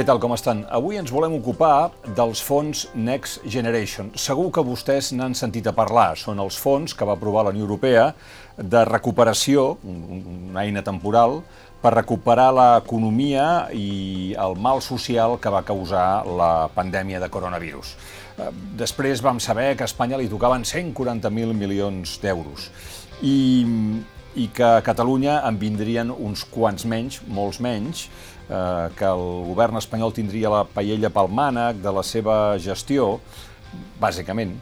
Què tal, com estan? Avui ens volem ocupar dels fons Next Generation. Segur que vostès n'han sentit a parlar. Són els fons que va aprovar la Unió Europea de recuperació, una eina temporal, per recuperar l'economia i el mal social que va causar la pandèmia de coronavirus. Eh, després vam saber que a Espanya li tocaven 140.000 milions d'euros i, i que a Catalunya en vindrien uns quants menys, molts menys, eh, que el govern espanyol tindria la paella pel mànec de la seva gestió, bàsicament,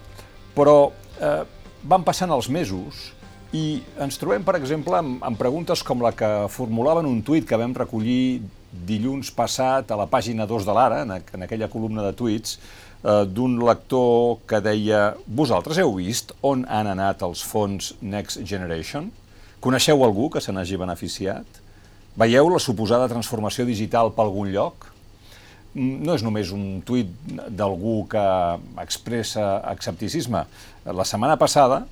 però eh, van passant els mesos i ens trobem, per exemple, amb, amb preguntes com la que formulaven un tuit que vam recollir dilluns passat a la pàgina 2 de l'Ara, en, en aquella columna de tuits, eh, d'un lector que deia «Vosaltres heu vist on han anat els fons Next Generation? Coneixeu algú que se n'hagi beneficiat?» Veieu la suposada transformació digital per algun lloc? Mm, no és només un tuit d'algú que expressa escepticisme. La setmana passada,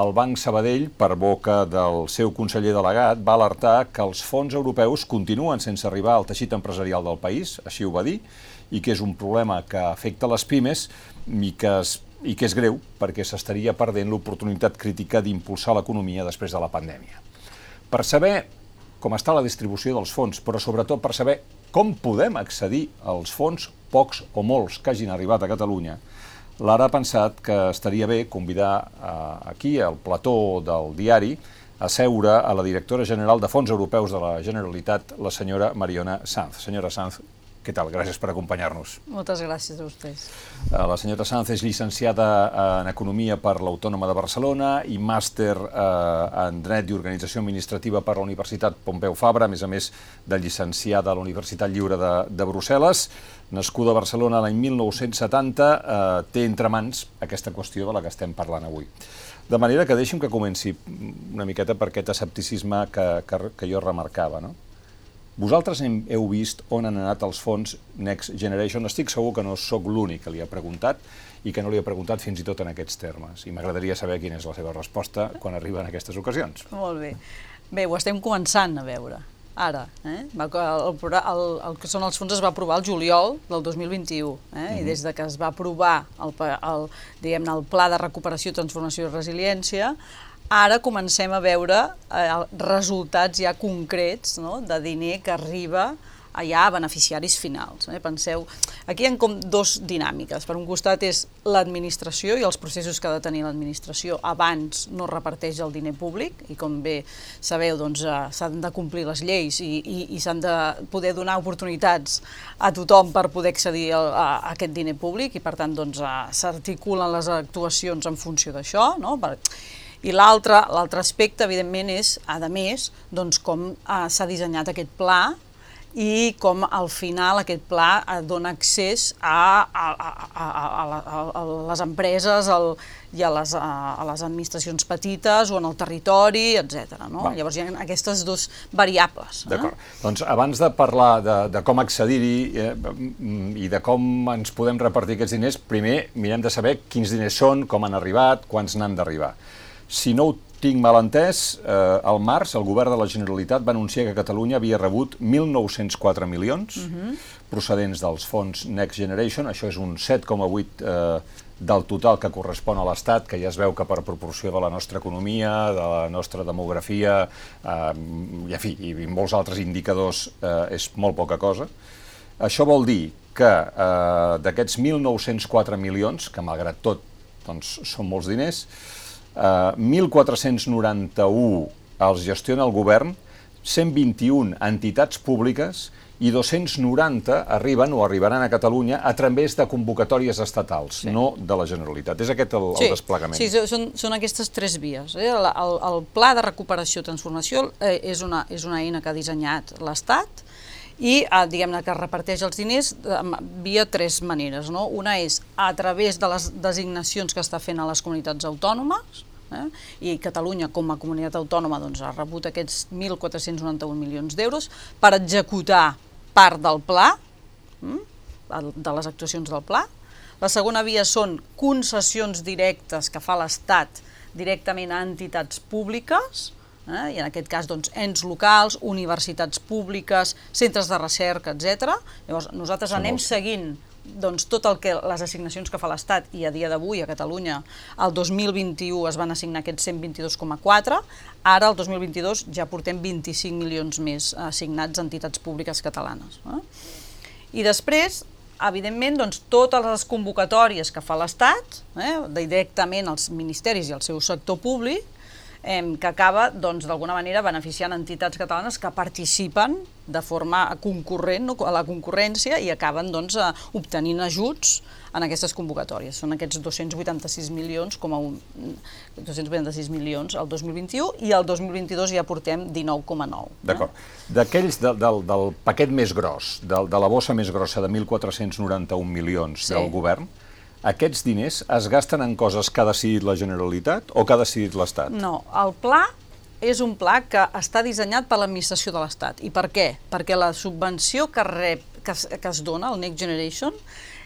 el Banc Sabadell, per boca del seu conseller delegat, va alertar que els fons europeus continuen sense arribar al teixit empresarial del país, així ho va dir, i que és un problema que afecta les pimes i que, es, i que és greu perquè s'estaria perdent l'oportunitat crítica d'impulsar l'economia després de la pandèmia. Per saber com està la distribució dels fons, però sobretot per saber com podem accedir als fons, pocs o molts, que hagin arribat a Catalunya. L'ara ha pensat que estaria bé convidar eh, aquí, al plató del diari, a seure a la directora general de Fons Europeus de la Generalitat, la senyora Mariona Sanz. Senyora Sanz, què tal? Gràcies per acompanyar-nos. Moltes gràcies a vostès. Eh, la senyora Sanz és llicenciada en Economia per l'Autònoma de Barcelona i màster eh, en Dret i Organització Administrativa per la Universitat Pompeu Fabra, a més a més de llicenciada a la Universitat Lliure de, de Brussel·les. Nascuda a Barcelona l'any 1970, eh, té entre mans aquesta qüestió de la que estem parlant avui. De manera que deixi'm que comenci una miqueta per aquest escepticisme que, que, que jo remarcava. No? Vosaltres heu vist on han anat els fons Next Generation? Estic segur que no sóc l'únic que li ha preguntat i que no li ha preguntat fins i tot en aquests termes. I m'agradaria saber quina és la seva resposta quan arriba en aquestes ocasions. Molt bé. Bé, ho estem començant a veure. Ara, eh? el, el, el, el que són els fons es va aprovar el juliol del 2021 eh? Uh -huh. i des de que es va aprovar el, el, diguem el Pla de Recuperació, Transformació i Resiliència ara comencem a veure eh, resultats ja concrets no? de diner que arriba ja a beneficiaris finals. Eh? Penseu, aquí hi ha com dos dinàmiques. Per un costat és l'administració i els processos que ha de tenir l'administració abans no reparteix el diner públic i com bé sabeu doncs, eh, s'han de complir les lleis i, i, i s'han de poder donar oportunitats a tothom per poder accedir a, a, a aquest diner públic i per tant doncs, eh, s'articulen les actuacions en funció d'això. No? Per, i l'altre aspecte, evidentment, és, a més, doncs, com eh, s'ha dissenyat aquest pla i com al final aquest pla eh, dona accés a, a, a, a, a les empreses el, i a les, a, a les administracions petites o en el territori, etc. No? Llavors hi ha aquestes dues variables. Eh? D'acord. Doncs abans de parlar de, de com accedir-hi eh, i de com ens podem repartir aquests diners, primer mirem de saber quins diners són, com han arribat, quants n'han d'arribar. Si no ho tinc mal entès, eh, al març el govern de la Generalitat va anunciar que Catalunya havia rebut 1.904 milions uh mhm. -huh. procedents dels fons Next Generation, això és un 7,8 eh, del total que correspon a l'Estat, que ja es veu que per proporció de la nostra economia, de la nostra demografia, eh, i, en fi, i molts altres indicadors, eh, és molt poca cosa. Això vol dir que eh, d'aquests 1.904 milions, que malgrat tot doncs, són molts diners, eh, 1.491 els gestiona el govern, 121 entitats públiques i 290 arriben o arribaran a Catalunya a través de convocatòries estatals, sí. no de la Generalitat. És aquest el, sí, el desplegament. Sí, són, són aquestes tres vies. Eh? El, el, el Pla de Recuperació i Transformació eh, és, una, és una eina que ha dissenyat l'Estat, i eh, diguem-ne que reparteix els diners eh, via tres maneres. No? Una és a través de les designacions que està fent a les comunitats autònomes, eh? i Catalunya com a comunitat autònoma doncs, ha rebut aquests 1.491 milions d'euros per executar part del pla, hm? de les actuacions del pla. La segona via són concessions directes que fa l'Estat directament a entitats públiques, eh? i en aquest cas doncs, ens locals, universitats públiques, centres de recerca, etc. Llavors nosaltres Són anem molts. seguint doncs, tot el que les assignacions que fa l'Estat i a dia d'avui a Catalunya el 2021 es van assignar aquests 122,4 ara el 2022 ja portem 25 milions més assignats a entitats públiques catalanes eh? i després evidentment doncs, totes les convocatòries que fa l'Estat eh, directament als ministeris i al seu sector públic eh, que acaba doncs, d'alguna manera beneficiant entitats catalanes que participen de forma concurrent no, a la concurrència i acaben doncs, eh, obtenint ajuts en aquestes convocatòries. Són aquests 286 milions com a un, 286 milions el 2021 i el 2022 ja portem 19,9. D'acord. D'aquells de, del, del paquet més gros, de, de la bossa més grossa de 1.491 milions Sí. del govern, aquests diners es gasten en coses que ha decidit la Generalitat o que ha decidit l'Estat? No, el pla és un pla que està dissenyat per l'administració de l'Estat. I per què? Perquè la subvenció que, rep, que, es, que es dona, el Next Generation,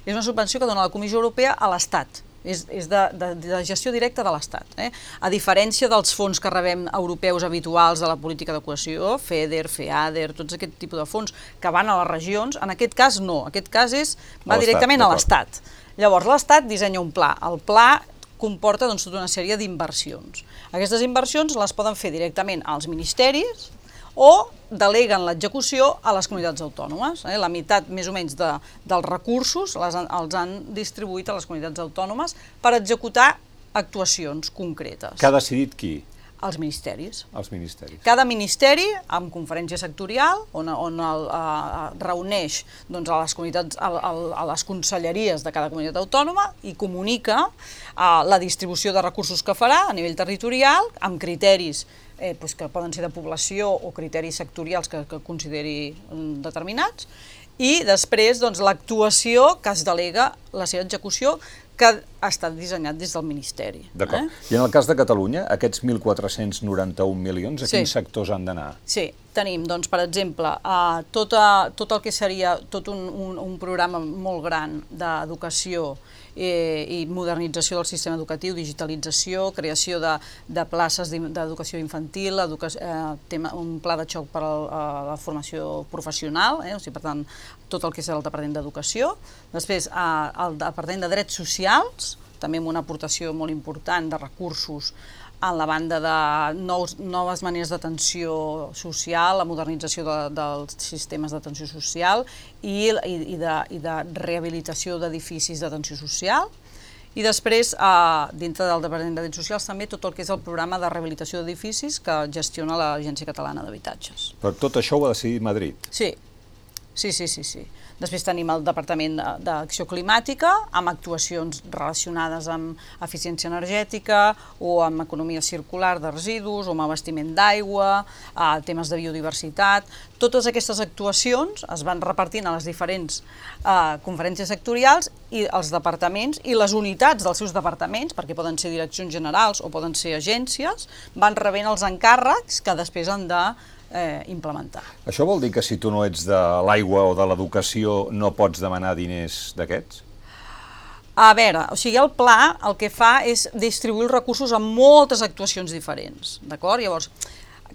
és una subvenció que dona la Comissió Europea a l'Estat. És, és de, de, de gestió directa de l'Estat. Eh? A diferència dels fons que rebem europeus habituals de la política de cohesió, FEDER, FEADER, tots aquest tipus de fons que van a les regions, en aquest cas no. Aquest cas és, va directament a l'Estat. Llavors, l'Estat dissenya un pla. El pla comporta doncs, tota una sèrie d'inversions. Aquestes inversions les poden fer directament als ministeris o deleguen l'execució a les comunitats autònomes. Eh? La meitat, més o menys, de, dels recursos les els han distribuït a les comunitats autònomes per executar actuacions concretes. Que ha decidit qui? Els ministeris. Els ministeris. Cada ministeri, amb conferència sectorial, on, on el, eh, reuneix doncs, a les comunitats, a, a, a les conselleries de cada comunitat autònoma i comunica eh, la distribució de recursos que farà a nivell territorial, amb criteris eh, doncs, que poden ser de població o criteris sectorials que, que consideri mm, determinats, i després doncs, l'actuació que es delega la seva execució que ha estat dissenyat des del Ministeri. D'acord. Eh? I en el cas de Catalunya, aquests 1.491 milions, a Sí. quins sectors han d'anar? Sí, tenim, doncs, per exemple, uh, tot, a, tot el que seria tot un, un, un programa molt gran d'educació eh, i modernització del sistema educatiu, digitalització, creació de, de places d'educació infantil, educa eh, tema, un pla de xoc per a la formació professional, eh, o sigui, per tant, tot el que és el Departament d'Educació. Després, eh, el Departament de Drets Socials, també amb una aportació molt important de recursos en la banda de nous, noves maneres d'atenció social, la modernització de, dels sistemes d'atenció social i, i, i, de, i de rehabilitació d'edificis d'atenció social. I després, eh, dintre del Departament de Drets Socials, també tot el que és el programa de rehabilitació d'edificis que gestiona l'Agència Catalana d'Habitatges. Però tot això ho ha decidit Madrid. Sí, sí, sí, sí. sí. Després tenim el Departament de- d'Acció Climàtica, amb actuacions relacionades amb eficiència energètica o amb economia circular de residus o amb abastiment d'aigua, eh, temes de biodiversitat. Totes aquestes actuacions es van repartint a les diferents eh, conferències sectorials i els departaments i les unitats dels seus departaments, perquè poden ser direccions generals o poden ser agències, van rebent els encàrrecs que després han de eh, implementar. Això vol dir que si tu no ets de l'aigua o de l'educació no pots demanar diners d'aquests? A veure, o sigui, el pla el que fa és distribuir els recursos a moltes actuacions diferents, d'acord? Llavors,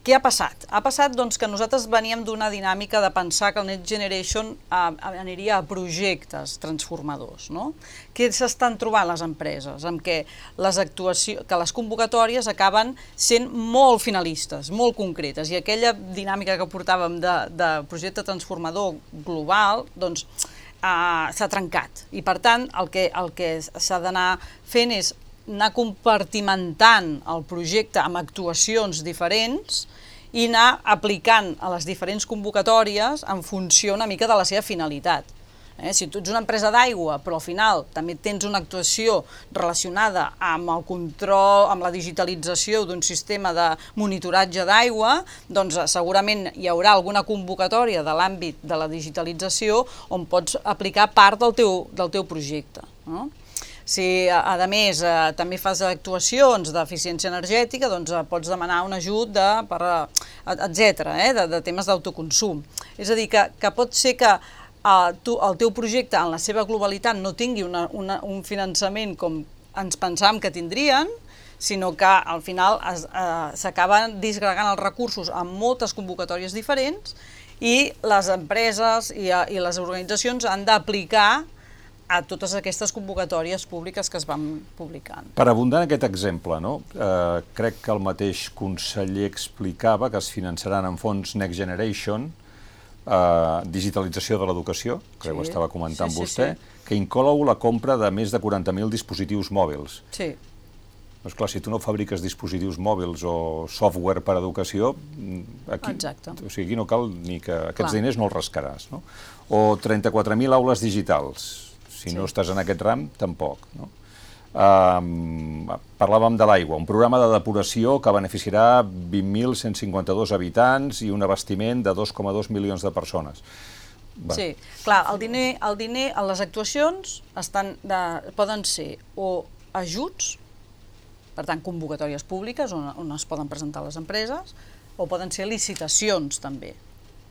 què ha passat? Ha passat doncs, que nosaltres veníem d'una dinàmica de pensar que el Next Generation eh, aniria a projectes transformadors, no? Què s'estan trobant les empreses? En què les, actuacions, que les convocatòries acaben sent molt finalistes, molt concretes, i aquella dinàmica que portàvem de, de projecte transformador global, doncs, uh, s'ha trencat. I per tant, el que, el que s'ha d'anar fent és anar compartimentant el projecte amb actuacions diferents i anar aplicant a les diferents convocatòries en funció una mica de la seva finalitat. Eh? Si tu ets una empresa d'aigua, però al final també tens una actuació relacionada amb el control, amb la digitalització d'un sistema de monitoratge d'aigua, doncs eh, segurament hi haurà alguna convocatòria de l'àmbit de la digitalització on pots aplicar part del teu, del teu projecte. No? Si, a a més, eh, també fas actuacions d'eficiència energètica, doncs eh, pots demanar un ajut de, per, eh, etc., eh, de, de temes d'autoconsum. És a dir, que, que pot ser que eh, tu, el teu projecte en la seva globalitat no tingui una, una, un finançament com ens pensàvem que tindrien, sinó que al final eh, s'acaben disgregant els recursos en moltes convocatòries diferents i les empreses i, eh, i les organitzacions han d'aplicar a totes aquestes convocatòries públiques que es van publicant. Per abundar en aquest exemple, no? eh, crec que el mateix conseller explicava que es finançaran en fons Next Generation, eh, digitalització de l'educació, crec sí, que ho estava comentant sí, sí, vostè, sí. que inclou la compra de més de 40.000 dispositius mòbils. Sí. Doncs clar, si tu no fabriques dispositius mòbils o software per a educació, aquí, Exacte. o sigui, aquí no cal ni que aquests clar. diners no els rascaràs. No? O 34.000 aules digitals. Si sí. no estàs en aquest ram, tampoc. No? Um, parlàvem de l'aigua, un programa de depuració que beneficiarà 20.152 habitants i un abastiment de 2,2 milions de persones. Va. Sí, clar, el diner, el diner, les actuacions estan de, poden ser o ajuts per tant, convocatòries públiques on, on es poden presentar les empreses, o poden ser licitacions també.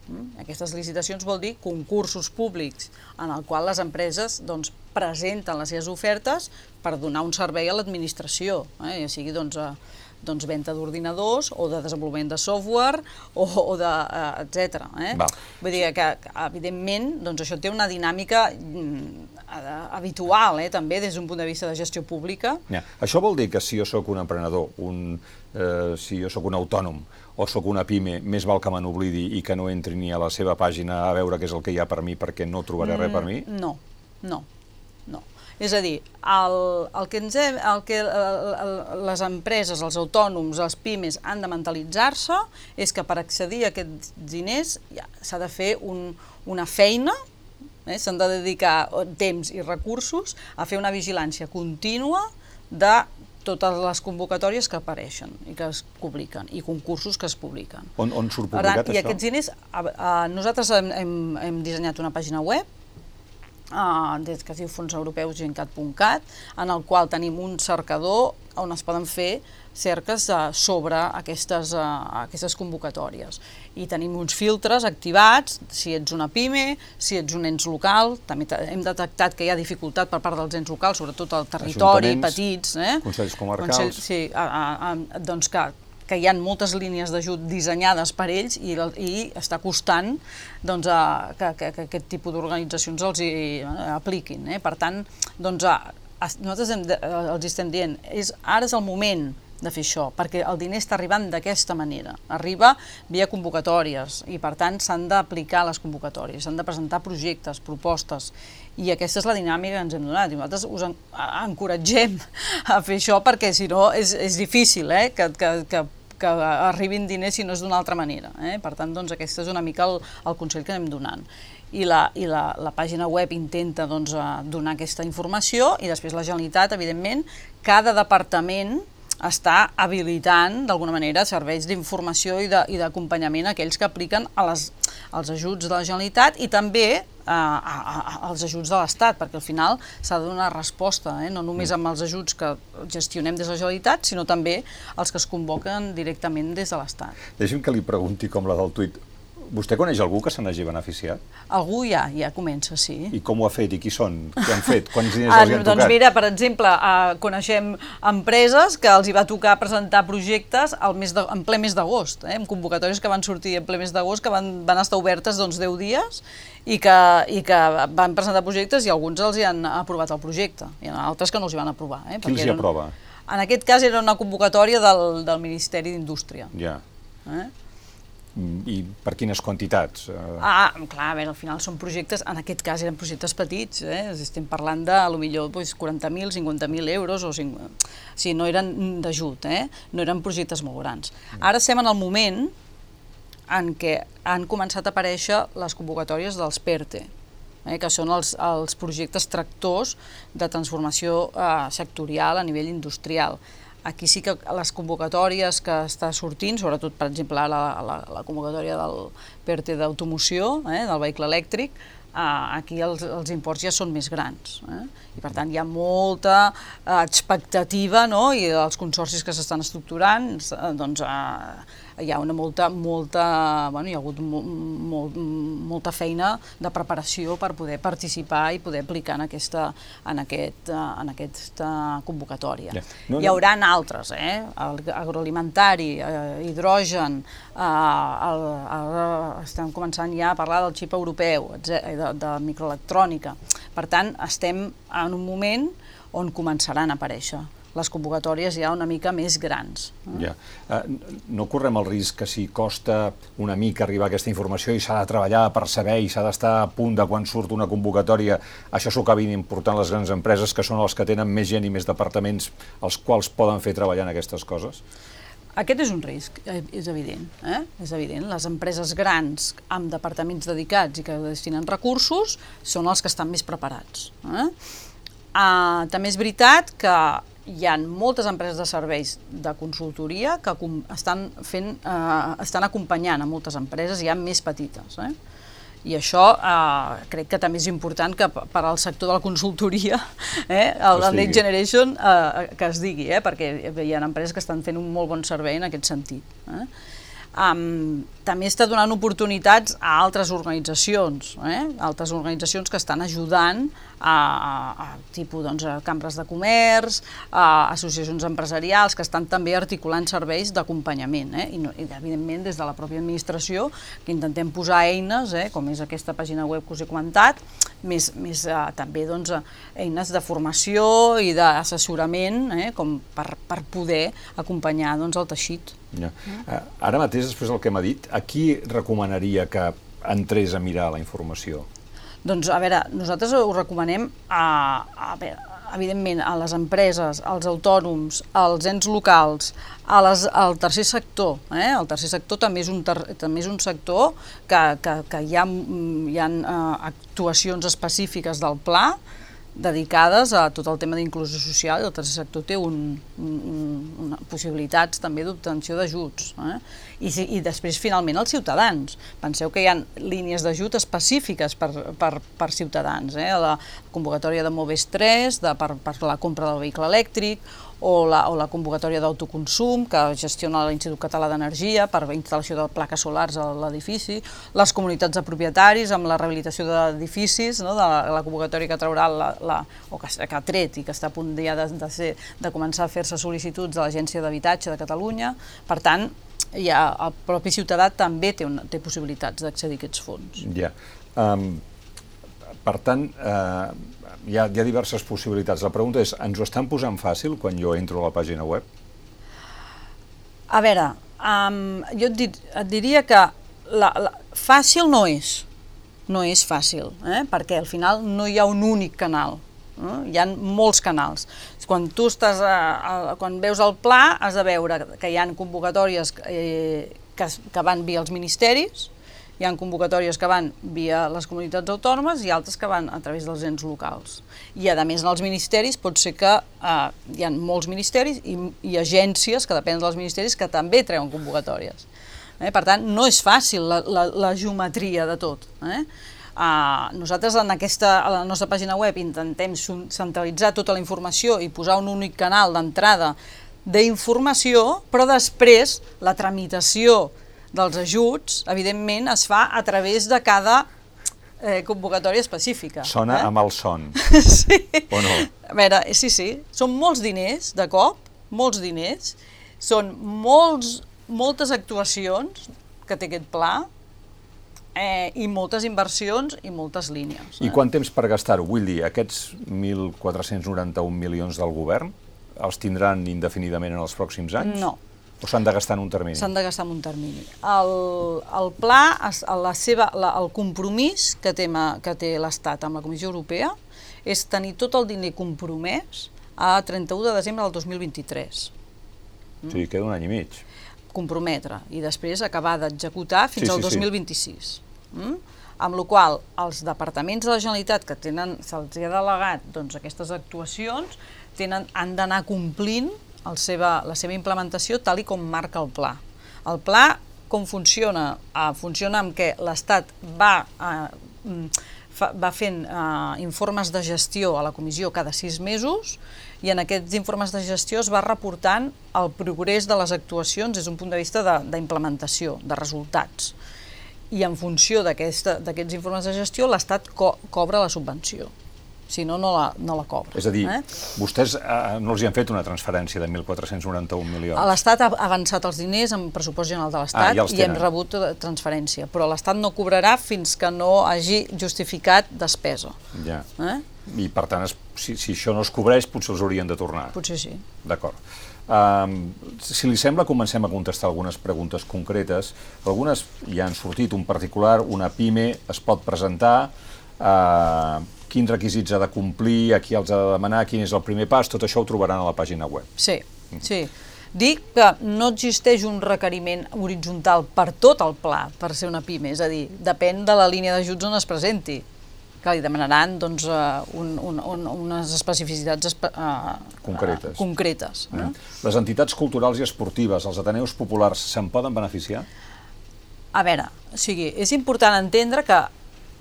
Mm? Aquestes licitacions vol dir concursos públics en el qual les empreses doncs, presenten les seves ofertes per donar un servei a l'administració, eh? ja sigui doncs, a, doncs, venda d'ordinadors o de desenvolupament de software o, o de, uh, etc. Eh? Vull dir que, evidentment, doncs, això té una dinàmica mm, habitual, eh, també, des d'un punt de vista de gestió pública. Ja. Això vol dir que si jo sóc un emprenedor, un, eh, si jo sóc un autònom o sóc una pime, més val que me n'oblidi i que no entri ni a la seva pàgina a veure què és el que hi ha per mi perquè no trobaré mm, res per mi? No, no, no. És a dir, el, el que, ens hem, el que el, el, les empreses, els autònoms, els pimes han de mentalitzar-se és que per accedir a aquests diners ja, s'ha de fer un, una feina, eh? s'han de dedicar temps i recursos a fer una vigilància contínua de totes les convocatòries que apareixen i que es publiquen, i concursos que es publiquen. On, on surt publicat tant, això? I aquests diners, a, a, nosaltres hem, hem, hem dissenyat una pàgina web uh, des que es diu Fons Europeus Gencat.cat, en el qual tenim un cercador on es poden fer cerques uh, sobre aquestes, uh, aquestes convocatòries. I tenim uns filtres activats, si ets una PIME, si ets un ens local, també hem detectat que hi ha dificultat per part dels ens locals, sobretot al territori, petits. Eh? Consells comarcals. Consells, sí, a, a, a, doncs que que hi ha moltes línies d'ajut dissenyades per ells i, i està costant doncs, a, que, que, que aquest tipus d'organitzacions els hi eh, apliquin. Eh? Per tant, doncs, a, a, nosaltres hem de, els estem dient, és, ara és el moment de fer això, perquè el diner està arribant d'aquesta manera. Arriba via convocatòries i, per tant, s'han d'aplicar les convocatòries, s'han de presentar projectes, propostes, i aquesta és la dinàmica que ens hem donat. I nosaltres us en, encoratgem a fer això perquè, si no, és, és difícil eh? que, que, que que arribin diners si no és d'una altra manera. Eh? Per tant, doncs, aquest és una mica el, el consell que anem donant. I la, i la, la pàgina web intenta doncs, donar aquesta informació i després la Generalitat, evidentment, cada departament està habilitant d'alguna manera serveis d'informació i d'acompanyament a aquells que apliquen a les, als ajuts de la Generalitat i també a, a, a, als ajuts de l'Estat, perquè al final s'ha de donar resposta, eh? no només mm. amb els ajuts que gestionem des de la Generalitat, sinó també els que es convoquen directament des de l'Estat. Deixi'm que li pregunti com la del tuit. Vostè coneix algú que se n'hagi beneficiat? Algú ja, ja comença, sí. I com ho ha fet? I qui són? Què han fet? Quants diners ah, els han doncs tocat? Doncs mira, per exemple, uh, coneixem empreses que els hi va tocar presentar projectes al mes de, en ple mes d'agost, eh, amb convocatòries que van sortir en ple mes d'agost, que van, van estar obertes doncs, 10 dies i que, i que van presentar projectes i alguns els hi han aprovat el projecte, i altres que no els hi van aprovar. Eh, Qui els hi aprova? En aquest cas era una convocatòria del, del Ministeri d'Indústria. Ja. Eh? I per quines quantitats? Eh, ah, clar, a veure, al final són projectes, en aquest cas eren projectes petits, eh? estem parlant de, a lo millor, doncs, 40.000, 50.000 euros, o 5... o sigui, no eren d'ajut, eh? no eren projectes molt grans. Ara estem en el moment en què han començat a aparèixer les convocatòries dels PERTE, eh, que són els, els projectes tractors de transformació eh, sectorial a nivell industrial. Aquí sí que les convocatòries que està sortint, sobretot, per exemple, la, la, la convocatòria del PERTE d'automoció, eh, del vehicle elèctric, eh, aquí els, els imports ja són més grans. Eh? I per tant hi ha molta expectativa no? i els consorcis que s'estan estructurant eh, doncs, eh, hi ha una molta, molta, bueno, hi ha hagut mo, molt, molta feina de preparació per poder participar i poder aplicar en aquesta, en aquest, en aquesta convocatòria. Yeah. No, no. Hi haurà altres, eh? El agroalimentari, eh, hidrogen, eh, el, el, estem començant ja a parlar del xip europeu, de, de microelectrònica. Per tant, estem en un moment on començaran a aparèixer les convocatòries ja una mica més grans. Ja. Uh, no correm el risc que si costa una mica arribar a aquesta informació i s'ha de treballar per saber i s'ha d'estar a punt de quan surt una convocatòria, això s'ho acabin important les grans empreses que són els que tenen més gent i més departaments els quals poden fer treballar en aquestes coses? Aquest és un risc, eh, és evident. Eh? És evident. Les empreses grans amb departaments dedicats i que destinen recursos són els que estan més preparats. Eh? Uh, també és veritat que hi ha moltes empreses de serveis de consultoria que estan, fent, uh, estan acompanyant a moltes empreses, ja més petites. Eh? I això eh, crec que també és important que per al sector de la consultoria, eh, el, el Next Generation, eh, que es digui, eh, perquè hi ha empreses que estan fent un molt bon servei en aquest sentit. Eh? Um, també està donant oportunitats a altres organitzacions, eh? altres organitzacions que estan ajudant a, a, a tipus doncs, a cambres de comerç, a associacions empresarials que estan també articulant serveis d'acompanyament. Eh? I, no, I, evidentment, des de la pròpia administració, que intentem posar eines, eh? com és aquesta pàgina web que us he comentat, més, més eh, també doncs, eines de formació i d'assessorament eh? com per, per poder acompanyar doncs, el teixit. Ja. Uh, ara mateix, després del que m'ha dit, a qui recomanaria que entrés a mirar la informació? Doncs, a veure, nosaltres ho recomanem a, a, a evidentment, a les empreses, als autònoms, als ens locals, a les, al tercer sector. Eh? El tercer sector també és un, ter, també és un sector que, que, que hi ha, hi ha uh, actuacions específiques del pla, dedicades a tot el tema d'inclusió social i el tercer sector té un, un, un, possibilitats també d'obtenció d'ajuts. Eh? I, I després, finalment, els ciutadans. Penseu que hi ha línies d'ajut específiques per, per, per ciutadans. Eh? La convocatòria de Moves 3, de, per, per la compra del vehicle elèctric, o la, o la convocatòria d'autoconsum que gestiona l'Institut Català d'Energia per la instal·lació de plaques solars a l'edifici, les comunitats de propietaris amb la rehabilitació d'edificis, no, de la, la convocatòria que traurà la, la, o que, que ha tret i que està a punt ja de, de, ser, de començar a fer-se sol·licituds de l'Agència d'Habitatge de Catalunya. Per tant, ja, el propi ciutadà també té, una, té possibilitats d'accedir a aquests fons. Ja. Um, per tant, eh, hi ha, hi ha diverses possibilitats. La pregunta és, ens ho estan posant fàcil quan jo entro a la pàgina web? A veure, um, jo et, dir, et diria que la, la, fàcil no és, no és fàcil, eh? perquè al final no hi ha un únic canal, eh? hi ha molts canals. Quan tu estàs, a, a, quan veus el pla, has de veure que hi ha convocatòries eh, que, que van via els ministeris, hi ha convocatòries que van via les comunitats autònomes i altres que van a través dels ens locals. I a més en els ministeris pot ser que eh, hi ha molts ministeris i, i agències que depenen dels ministeris que també treuen convocatòries. Eh? Per tant, no és fàcil la, la, la geometria de tot. Eh? Uh, nosaltres en aquesta, a la nostra pàgina web intentem centralitzar tota la informació i posar un únic canal d'entrada d'informació, però després la tramitació dels ajuts, evidentment, es fa a través de cada eh, convocatòria específica. Sona eh? amb el son, sí. o no? A veure, sí, sí, són molts diners de cop, molts diners, són molts, moltes actuacions que té aquest pla, eh, i moltes inversions i moltes línies. Eh? I quant temps per gastar-ho? Vull dir, aquests 1.491 milions del govern els tindran indefinidament en els pròxims anys? No, o s'han de gastar en un termini? S'han de gastar en un termini. El, el pla, la seva, la, el compromís que té, que té l'Estat amb la Comissió Europea és tenir tot el diner compromès a 31 de desembre del 2023. Mm? O sigui, queda un any i mig. Comprometre, i després acabar d'executar fins sí, al 2026. Sí. Mm? amb la qual els departaments de la Generalitat que tenen se'ls ha delegat doncs, aquestes actuacions tenen, han d'anar complint el seva, la seva implementació tal i com marca el pla. El pla, com funciona? Uh, funciona amb què l'Estat va, uh, va fent uh, informes de gestió a la comissió cada sis mesos i en aquests informes de gestió es va reportant el progrés de les actuacions des d'un punt de vista d'implementació, de, de resultats. I en funció d'aquests informes de gestió, l'Estat co cobra la subvenció si no, no la, no la cobra. És a dir, eh? vostès eh, no els hi han fet una transferència de 1.491 milions? L'Estat ha avançat els diners en pressupost general de l'Estat ah, ja i hem rebut transferència, però l'Estat no cobrarà fins que no hagi justificat despesa. Ja. Eh? I per tant, si, si això no es cobreix, potser els haurien de tornar. Potser sí. D'acord. Um, si li sembla, comencem a contestar algunes preguntes concretes. Algunes ja han sortit. Un particular, una PIME es pot presentar, uh, quins requisits ha de complir, a qui els ha de demanar, quin és el primer pas, tot això ho trobaran a la pàgina web. Sí, sí. Dic que no existeix un requeriment horitzontal per tot el pla per ser una PIME, és a dir, depèn de la línia d'ajuts on es presenti que li demanaran doncs, uh, un, un, un, unes especificitats espe uh, concretes. Uh, concretes eh? Mm. Les entitats culturals i esportives, els ateneus populars, se'n poden beneficiar? A veure, o sigui, és important entendre que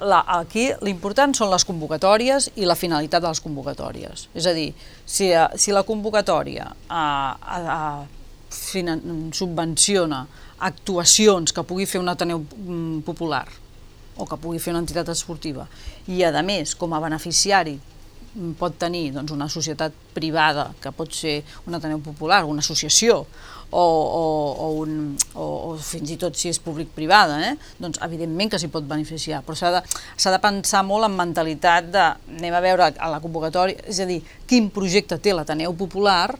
la, aquí l'important són les convocatòries i la finalitat de les convocatòries. És a dir, si, eh, si la convocatòria a, a, a, subvenciona actuacions que pugui fer un Ateneu mm, Popular o que pugui fer una entitat esportiva i, a més, com a beneficiari mm, pot tenir doncs, una societat privada, que pot ser un Ateneu Popular, una associació, o, o, o, un, o, o fins i tot si és públic-privada, eh? doncs evidentment que s'hi pot beneficiar, però s'ha de, de pensar molt en mentalitat de, anem a veure a la convocatòria, és a dir, quin projecte té l'Ateneu Popular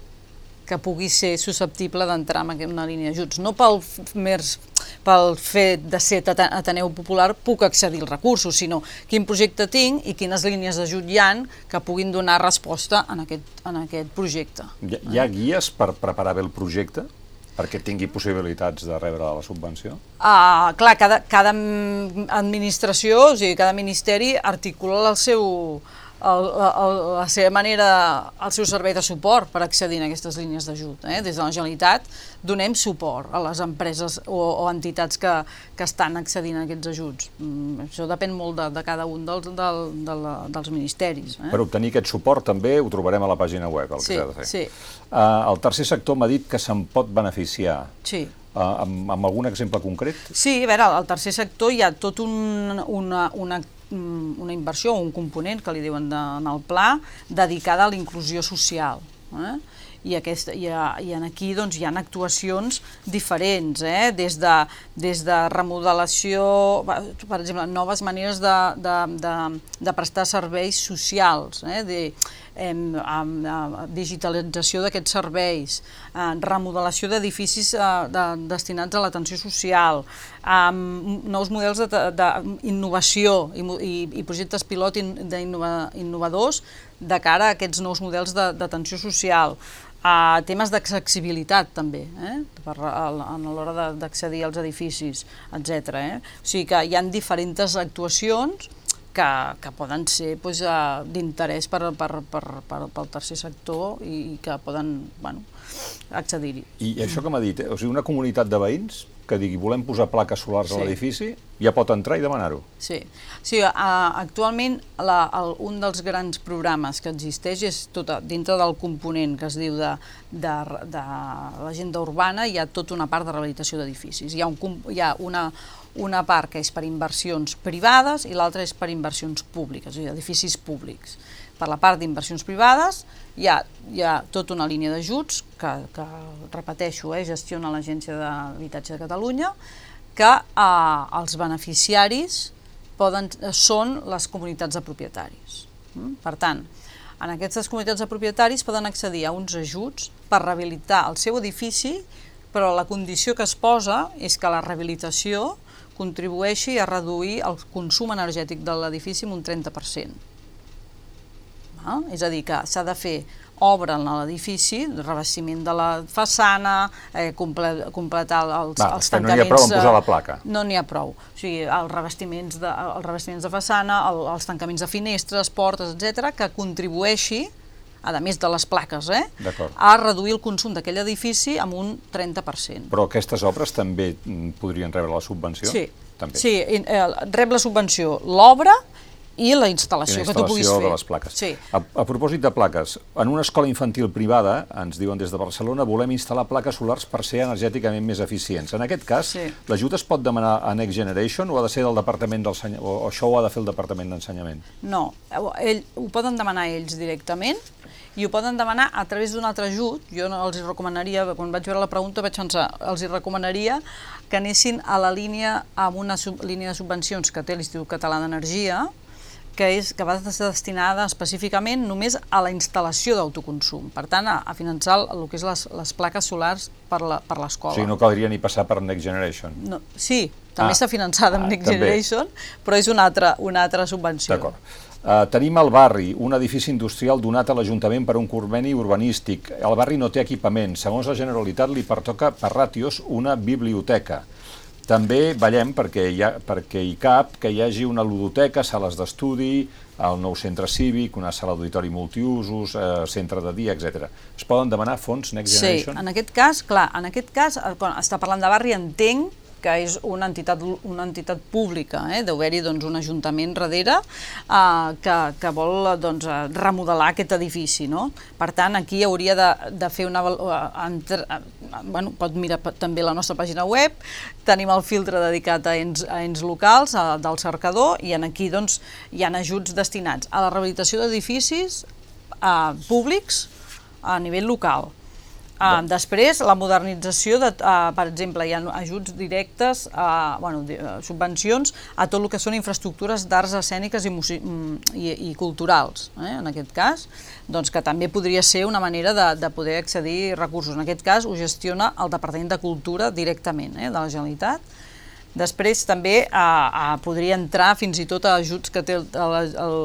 que pugui ser susceptible d'entrar en una línia d'ajuts, no pel mers pel fet de ser Ateneu Popular puc accedir als recursos, sinó quin projecte tinc i quines línies d'ajut hi han que puguin donar resposta en aquest, en aquest projecte. Hi, hi ha guies per preparar bé el projecte? Perquè tingui possibilitats de rebre la subvenció? Uh, clar, cada, cada administració, o sigui, cada ministeri articula el seu, el, el, la seva manera, el seu servei de suport per accedir a aquestes línies d'ajut. Eh? Des de la Generalitat donem suport a les empreses o, o entitats que, que estan accedint a aquests ajuts. Mm, això depèn molt de, de cada un dels, del, de la, dels ministeris. Eh? Per obtenir aquest suport també ho trobarem a la pàgina web, el sí, que s'ha de fer. Sí. Uh, el tercer sector m'ha dit que se'n pot beneficiar. Sí. Uh, amb, amb algun exemple concret? Sí, a veure, al tercer sector hi ha tot un, una, una una inversió o un component que li diuen de, en el pla dedicada a la inclusió social. Eh? i, aquest, i, a, i en aquí doncs, hi ha actuacions diferents, eh? des, de, des de remodelació, per exemple, noves maneres de, de, de, de prestar serveis socials, eh? de, eh, amb, amb digitalització d'aquests serveis, eh, remodelació d'edificis eh, de, destinats a l'atenció social, amb nous models d'innovació i, i, i projectes pilot in, de cara a aquests nous models d'atenció social, a temes d'accessibilitat també, eh? per, a, a l'hora d'accedir als edificis, etc. Eh? O sigui que hi han diferents actuacions que, que poden ser pues, doncs, d'interès per, per, per, per, pel tercer sector i, i que poden bueno, accedir-hi. I això que m'ha dit, eh? o sigui, una comunitat de veïns que digui volem posar plaques solars sí. a l'edifici, ja pot entrar i demanar-ho. Sí, sí uh, actualment la, el, un dels grans programes que existeix és tot a, dintre del component que es diu de, de, de l'agenda urbana, hi ha tota una part de rehabilitació d'edificis. Hi ha, un, hi ha una, una part que és per inversions privades i l'altra és per inversions públiques, o sigui, edificis públics. Per la part d'inversions privades hi ha, hi ha tota una línia d'ajuts que, que, repeteixo, eh, gestiona l'Agència d'Habitatge de Catalunya, que eh, els beneficiaris poden, són les comunitats de propietaris. Mm? Per tant, en aquestes comunitats de propietaris poden accedir a uns ajuts per rehabilitar el seu edifici, però la condició que es posa és que la rehabilitació contribueixi a reduir el consum energètic de l'edifici en un 30%. Eh? És a dir, que s'ha de fer obra en l'edifici, revestiment de la façana, eh, comple completar els, Va, els tancaments... no n'hi ha prou en posar la placa. No n'hi ha prou. O sigui, els revestiments de, els revestiments de façana, el, els tancaments de finestres, portes, etc, que contribueixi a més de les plaques, eh, a reduir el consum d'aquell edifici amb un 30%. Però aquestes obres també podrien rebre la subvenció? Sí, també. sí eh, rep la subvenció l'obra i la instal·lació, I la que tu puguis fer. de les plaques. Sí. A, a propòsit de plaques, en una escola infantil privada, ens diuen des de Barcelona, volem instal·lar plaques solars per ser energèticament més eficients. En aquest cas, Sí. l'ajut es pot demanar a Next Generation o ha de ser del Departament d'Ensenyament, o això ho ha de fer el Departament d'Ensenyament? No, ell, ho poden demanar ells directament i ho poden demanar a través d'un altre ajut. Jo no els recomanaria, quan vaig veure la pregunta vaig pensar, els recomanaria que anessin a la línia, amb una sub, línia de subvencions que té l'Institut Català d'Energia, que, és, que va ser destinada específicament només a la instal·lació d'autoconsum. Per tant, a, a finançar el, el que és les, les plaques solars per la- per O l'escola. sigui, no caldria ni passar per Next Generation. No, sí, també Ah. està finançada amb Ah, Next també. Generation, però és una altra, una altra subvenció. D'acord. Uh, tenim al barri un edifici industrial donat a l'Ajuntament per un conveni urbanístic. El barri no té equipament. Segons la Generalitat li pertoca per ràtios una biblioteca. També veiem perquè hi, ha, perquè hi cap que hi hagi una ludoteca, sales d'estudi, el nou centre cívic, una sala d'auditori multiusos, eh, centre de dia, etc. Es poden demanar fons Next Sí, Generation? en aquest cas, clar, en aquest cas, eh, quan està parlant de barri, entenc que és una entitat, una entitat pública, eh? deu haver-hi doncs, un ajuntament darrere eh, que, que vol doncs, remodelar aquest edifici. No? Per tant, aquí hauria de, de fer una... eh, entre, eh, bueno, pot mirar també la nostra pàgina web, tenim el filtre dedicat a ens, a ens locals, a, del cercador, i en aquí doncs, hi ha ajuts destinats a la rehabilitació d'edificis eh, públics a nivell local. Uh, després, la modernització, de, uh, per exemple, hi ha ajuts directes, uh, bueno, uh, subvencions a tot el que són infraestructures d'arts escèniques i, mm, i, i culturals, eh, en aquest cas, doncs que també podria ser una manera de, de poder accedir a recursos. En aquest cas ho gestiona el Departament de Cultura directament eh, de la Generalitat. Després també eh, eh, podria entrar fins i tot a ajuts que té el, el, el,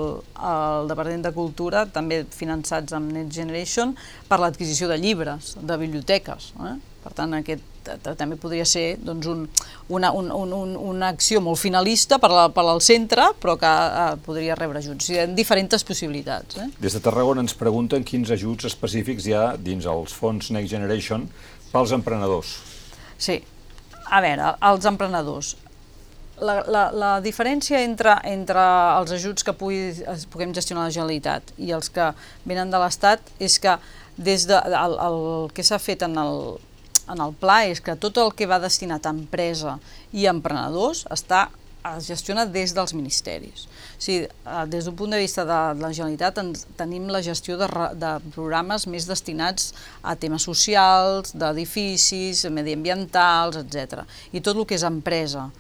el Departament de Cultura, també finançats amb Next Generation, per l'adquisició de llibres, de biblioteques. Eh? Per tant, aquest també podria ser doncs, un, una, un, un, un, una acció molt finalista per, la, per al centre, però que eh, podria rebre ajuts. Hi ha diferents possibilitats. Eh? Des de Tarragona ens pregunten quins ajuts específics hi ha dins els fons Next Generation pels emprenedors. Sí. A veure, els emprenedors. La, la, la diferència entre, entre els ajuts que pugui, es puguem gestionar la Generalitat i els que venen de l'Estat és que des de, el, el que s'ha fet en el, en el pla és que tot el que va destinat a empresa i a emprenedors està es gestiona des dels ministeris. O sigui, eh, des d'un punt de vista de, la Generalitat ens, tenim la gestió de, de programes més destinats a temes socials, d'edificis, mediambientals, etc. I tot el que és empresa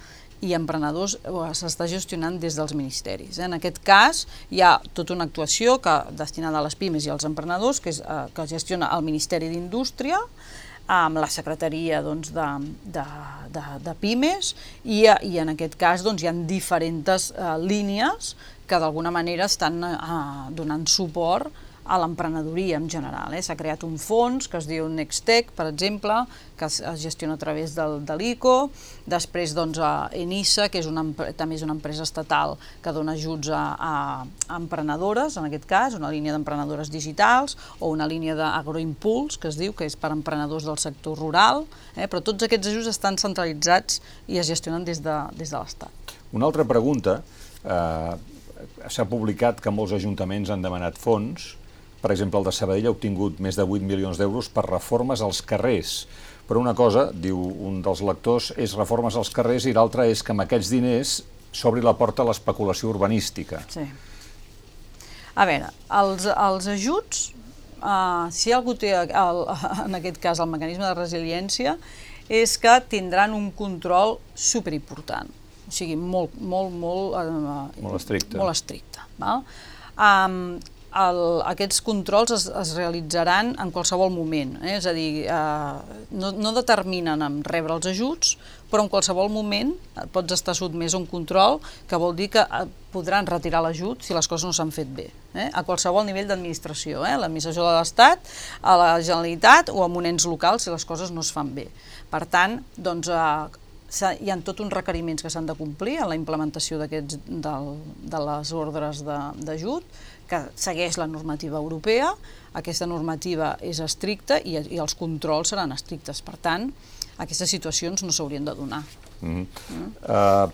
i emprenedors eh, s'està gestionant des dels ministeris. En aquest cas hi ha tota una actuació que destinada a les pimes i als emprenedors que, és, eh, que gestiona el Ministeri d'Indústria, amb la secretaria doncs, de, de, de, de pimes i, i en aquest cas doncs, hi ha diferents eh, línies que d'alguna manera estan eh, donant suport a l'emprenedoria en general. Eh? S'ha creat un fons que es diu Nextec, per exemple, que es, es gestiona a través del, de l'ICO, després doncs, a Enisa, que és una, també és una empresa estatal que dona ajuts a, a emprenedores, en aquest cas, una línia d'emprenedores digitals, o una línia d'agroimpuls, que es diu, que és per emprenedors del sector rural, eh? però tots aquests ajuts estan centralitzats i es gestionen des de, des de l'Estat. Una altra pregunta, eh, s'ha publicat que molts ajuntaments han demanat fons, per exemple, el de Sabadell ha obtingut més de 8 milions d'euros per reformes als carrers. Però una cosa, diu un dels lectors, és reformes als carrers i l'altra és que amb aquests diners s'obri la porta a l'especulació urbanística. Sí. A veure, els, els ajuts, uh, si algú té, el, en aquest cas, el mecanisme de resiliència, és que tindran un control superimportant, o sigui, molt, molt, molt... Uh, Molt estricte. Molt estricte. Val? Um, el, aquests controls es, es realitzaran en qualsevol moment, eh? és a dir, eh, no, no determinen en rebre els ajuts, però en qualsevol moment pots estar sotmès a un control que vol dir que eh, podran retirar l'ajut si les coses no s'han fet bé, eh? a qualsevol nivell d'administració, eh? l'administració de l'Estat, a la Generalitat o en un ens local si les coses no es fan bé. Per tant, doncs, eh, hi ha tots uns requeriments que s'han de complir en la implementació de les ordres d'ajut, que segueix la normativa europea, aquesta normativa és estricta i, i els controls seran estrictes. Per tant, aquestes situacions no s'haurien de donar. Mm -hmm. uh,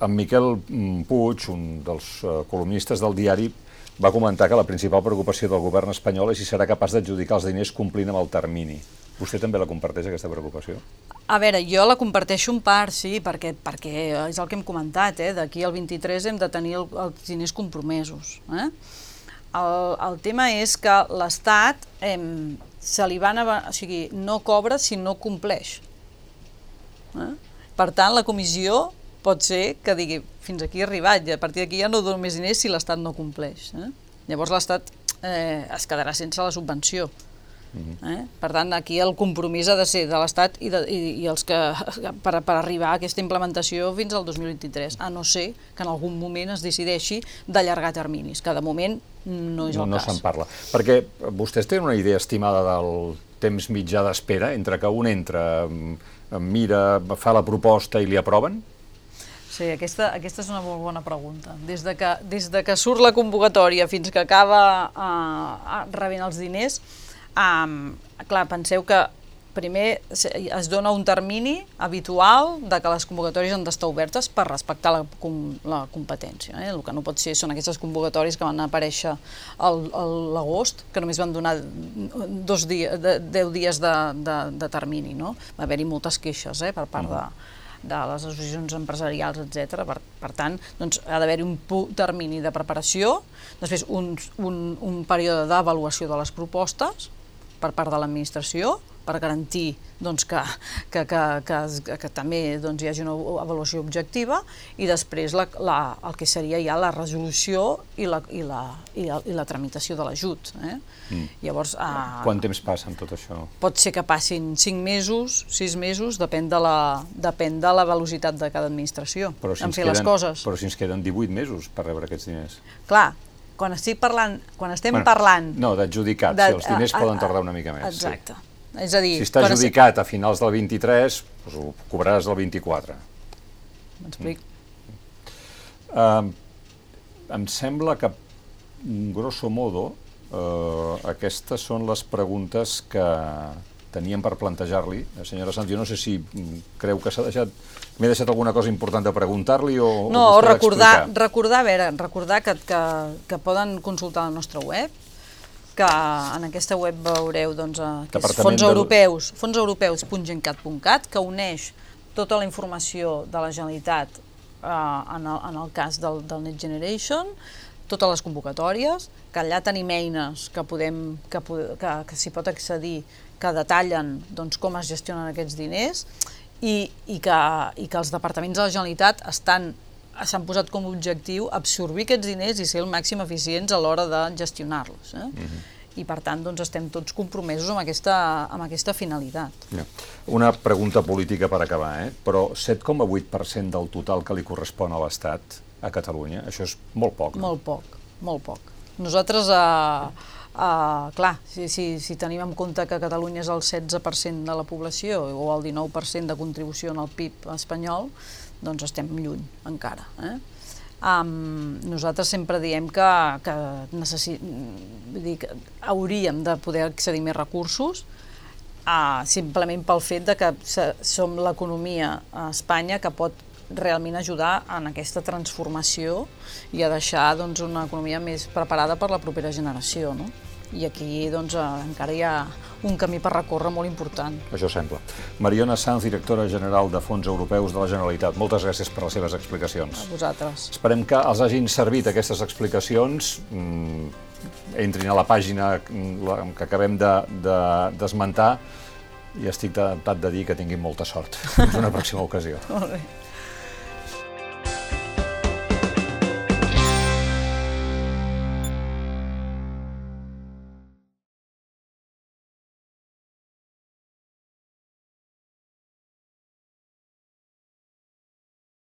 en Miquel mm, Puig, un dels uh, columnistes del diari, va comentar que la principal preocupació del govern espanyol és si serà capaç d'adjudicar els diners complint amb el termini. Vostè també la comparteix, aquesta preocupació? A veure, jo la comparteixo en part, sí, perquè, perquè és el que hem comentat, eh? d'aquí al 23 hem de tenir el, els diners compromesos. Eh? El, el tema és que l'Estat eh, se li van... O sigui, no cobra si no compleix. Eh? Per tant, la comissió pot ser que digui fins aquí he arribat i a partir d'aquí ja no dono més diners si l'Estat no compleix. Eh? Llavors l'Estat eh, es quedarà sense la subvenció. Mhm. Eh? Per tant, aquí el compromís ha de ser de l'Estat i, de, i, i els que per, per arribar a aquesta implementació fins al 2023, a no ser que en algun moment es decideixi d'allargar terminis, que de moment no és el no, cas. No se'n parla. Perquè vostès tenen una idea estimada del temps mitjà d'espera entre que un entra, mira, fa la proposta i li aproven? Sí, aquesta, aquesta és una molt bona pregunta. Des de que, des de que surt la convocatòria fins que acaba uh, rebent els diners, um, clar, penseu que primer es dona un termini habitual de que les convocatòries han d'estar obertes per respectar la, la competència. Eh? El que no pot ser són aquestes convocatòries que van aparèixer l'agost, que només van donar dos dies, de, deu dies de, de, de termini. No? Va haver-hi moltes queixes eh, per part de, de les associacions empresarials, etc. Per, per tant, doncs, ha d'haver-hi un termini de preparació, després un, un, un període d'avaluació de les propostes per part de l'administració, per garantir doncs, que, que, que, que, que també doncs, hi hagi una avaluació objectiva i després la, la, el que seria ja la resolució i la, i la, i la, i la tramitació de l'ajut. Eh? Mm. Llavors, uh, Quant temps passa amb tot això? Pot ser que passin 5 mesos, 6 mesos, depèn de la, depèn de la velocitat de cada administració però si en fer queden, les coses. Però si ens queden 18 mesos per rebre aquests diners. Clar, quan estic parlant, quan estem bueno, parlant... No, d'adjudicat, de, si els diners a, a, poden tardar una mica més. Exacte. Sí. És a dir... Si està adjudicat a finals del 23, doncs ho cobraràs el 24. M'explic. Mm. Uh, em sembla que, grosso modo, uh, aquestes són les preguntes que teníem per plantejar-li. Senyora Sanz, jo no sé si creu que s'ha deixat... M'he deixat alguna cosa important de preguntar-li o, no, o recordar, recordar, a veure, recordar que, que, que poden consultar la nostra web, que en aquesta web veureu doncs, eh, que és fons europeus, fonseuropeus.gencat.cat, que uneix tota la informació de la Generalitat eh, en, el, en el cas del, del Next Generation, totes les convocatòries, que allà tenim eines que, podem, que, que, que s'hi pot accedir, que detallen doncs, com es gestionen aquests diners i, i, que, i que els departaments de la Generalitat estan s'han posat com a objectiu absorbir aquests diners i ser el màxim eficients a l'hora de gestionar-los. Eh? Mhm. -huh. I per tant doncs, estem tots compromesos amb aquesta, amb aquesta finalitat. Ja. Una pregunta política per acabar, eh? però 7,8% del total que li correspon a l'Estat a Catalunya, això és molt poc. No? Molt poc, molt poc. Nosaltres, uh, uh, clar, si, si, si tenim en compte que Catalunya és el 16% de la població o el 19% de contribució en el PIB espanyol, doncs estem lluny encara. Eh? Um, nosaltres sempre diem que, que, necessi... dir, que hauríem de poder accedir més recursos uh, simplement pel fet de que som l'economia a Espanya que pot realment ajudar en aquesta transformació i a deixar doncs, una economia més preparada per la propera generació. No? I aquí doncs, eh, encara hi ha un camí per recórrer molt important. Això sembla. Mariona Sanz, directora general de Fons Europeus de la Generalitat, moltes gràcies per les seves explicacions. A vosaltres. Esperem que els hagin servit aquestes explicacions. Mm, entrin a la pàgina mm, que acabem d'esmentar de, de, i estic temptat de dir que tinguin molta sort. Fins una pròxima ocasió. Molt bé.